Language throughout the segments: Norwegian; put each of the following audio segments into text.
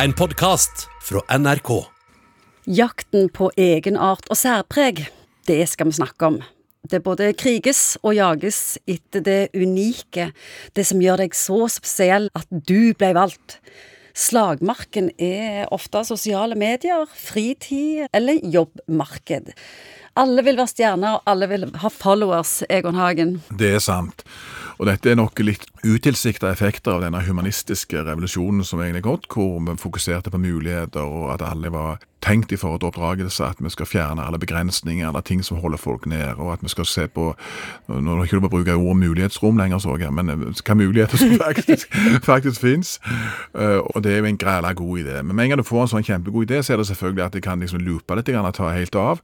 En podkast fra NRK. Jakten på egenart og særpreg, det skal vi snakke om. Det både kriges og jages etter det unike, det som gjør deg så spesiell at du ble valgt. Slagmarken er ofte sosiale medier, fritid eller jobbmarked. Alle vil være stjerner, og alle vil ha followers, Egon Hagen. Det er sant. Og dette er nok litt utilsikta effekter av denne humanistiske revolusjonen som egentlig er gått, hvor vi fokuserte på muligheter, og at alle var tenkt i forhold til oppdragelse, at vi skal fjerne alle begrensninger, alle ting som holder folk nede, og at vi skal se på Nå er det ikke lov å bruke ordet mulighetsrom lenger, så jeg, men hva muligheter som faktisk, faktisk finnes. Og det er jo en græla god idé. Men med en gang du får en sånn kjempegod idé, så er det selvfølgelig at det kan liksom loope litt og ta helt av.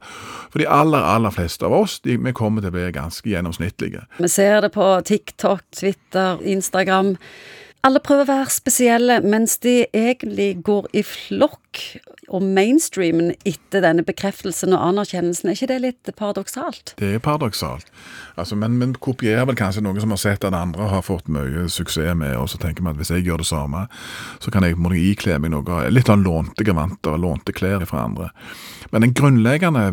For de aller, aller fleste av oss, de, vi kommer til å bli ganske gjennomsnittlige. Vi ser det på TikTok, Twitter, Instagram. Alle prøver å være spesielle, mens de egentlig går i flokk og mainstreamen etter denne bekreftelsen og anerkjennelsen. Er ikke det litt paradoksalt? Det er paradoksalt. Altså, men vi kopierer vel kanskje noe som har sett at andre har fått mye suksess med, og så tenker vi at hvis jeg gjør det samme, så kan jeg må jeg ikle meg noe litt av lånte gevanter, lånte klær fra andre. Men den grunnleggende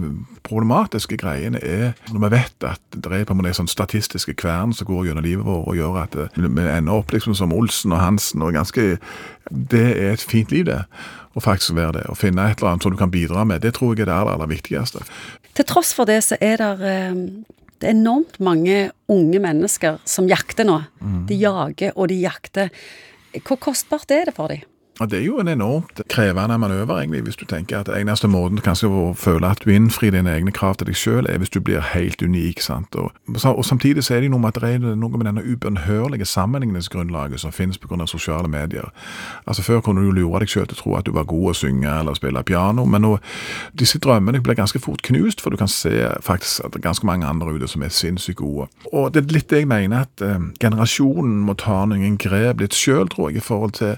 problematiske greien er når vi vet at det er på en måte sånn statistiske kvern som går gjennom livet vårt og gjør at vi ender opp liksom som Olsen og Hansen og ganske Det er et fint liv, det. Og faktisk være det. Å finne et eller annet som du kan bidra med. Det tror jeg er det aller, aller viktigste. Til tross for det så er det det er enormt mange unge mennesker som jakter nå. De jager og de jakter. Hvor kostbart er det for dem? Ja, Det er jo en enormt krevende manøver, egentlig, hvis du tenker at eneste måten kanskje å føle at du innfrir dine egne krav til deg selv, er hvis du blir helt unik. sant? Og, og Samtidig så er det noe med det er noe med denne ubønnhørlige sammenligningsgrunnlaget som finnes pga. sosiale medier. Altså Før kunne du lure deg selv til å tro at du var god å synge eller spille piano, men nå, disse drømmene blir ganske fort knust, for du kan se faktisk at det er ganske mange andre ute som er sinnssykt gode. Og det er litt det jeg mener, at eh, generasjonen må ta noen grep litt selv, tror jeg, i forhold til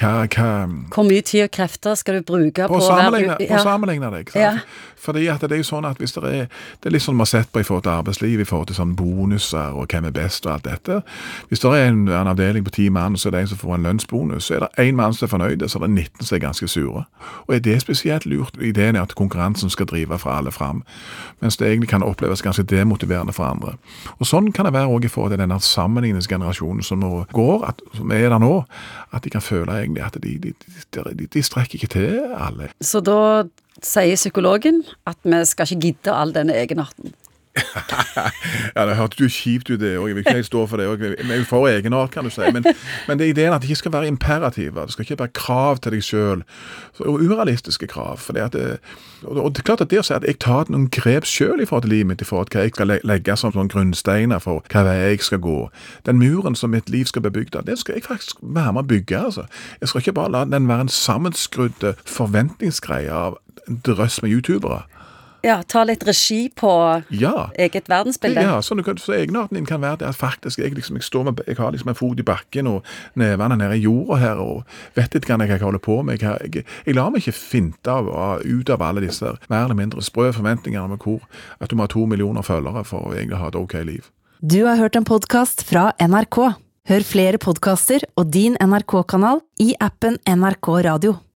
hva hva, Hvor mye tid og krefter skal du bruke på, på, å sammenligne, være på å sammenligne deg. Ja. Fordi at det er jo sånn at hvis det er Det er litt sånn vi har sett på i forhold til arbeidsliv, i forhold til sånn bonuser og hvem er best og alt dette. Hvis det er en, en avdeling på ti mann, så er det en som får en lønnsbonus. Så er det én mann som er fornøyd, så er det 19 som er ganske sure. Og er det spesielt lurt? Ideen er at konkurransen skal drive fra alle fram, mens det egentlig kan oppleves ganske demotiverende for andre. Og Sånn kan det være også i forhold til denne sammenligningsgenerasjonen som nå går, at, som er der nå, at de kan føle egentlig at de, de, de, de strekker ikke til alle. Så da sier psykologen at vi skal ikke gidde all denne egenarten. Ja, det hørtes jo kjipt ut, det òg. Jeg vil ikke helt stå for det. òg. Jeg er for egenart, kan du si. Men, men det er ideen at det ikke skal være imperativ Det skal ikke være krav til deg sjøl. Og urealistiske krav. For at det, og det er klart at det å si at jeg tar noen grep sjøl i forhold til livet mitt, i forhold til hva jeg skal legge som sånn grunnsteiner for hva vei jeg skal gå Den muren som mitt liv skal bli bygd av, den skal jeg faktisk være med å bygge. altså. Jeg skal ikke bare la den være en sammenskrudd forventningsgreie av en drøss med youtubere. Ja, ta litt regi på Ja. eget verdensbilde. Ja, så, du kan, så egenarten din kan være det at faktisk jeg, liksom, jeg, står med, jeg har liksom en fot i bakken og nevene nede i jorda her og vet ikke hva jeg holder på med. Jeg, jeg, jeg lar meg ikke finte av, av, ut av alle disse mer eller mindre sprø forventningene med hvor at du må ha to millioner følgere for å egentlig ha et ok liv. Du har hørt en podkast fra NRK. Hør flere podkaster og din NRK-kanal i appen NRK Radio.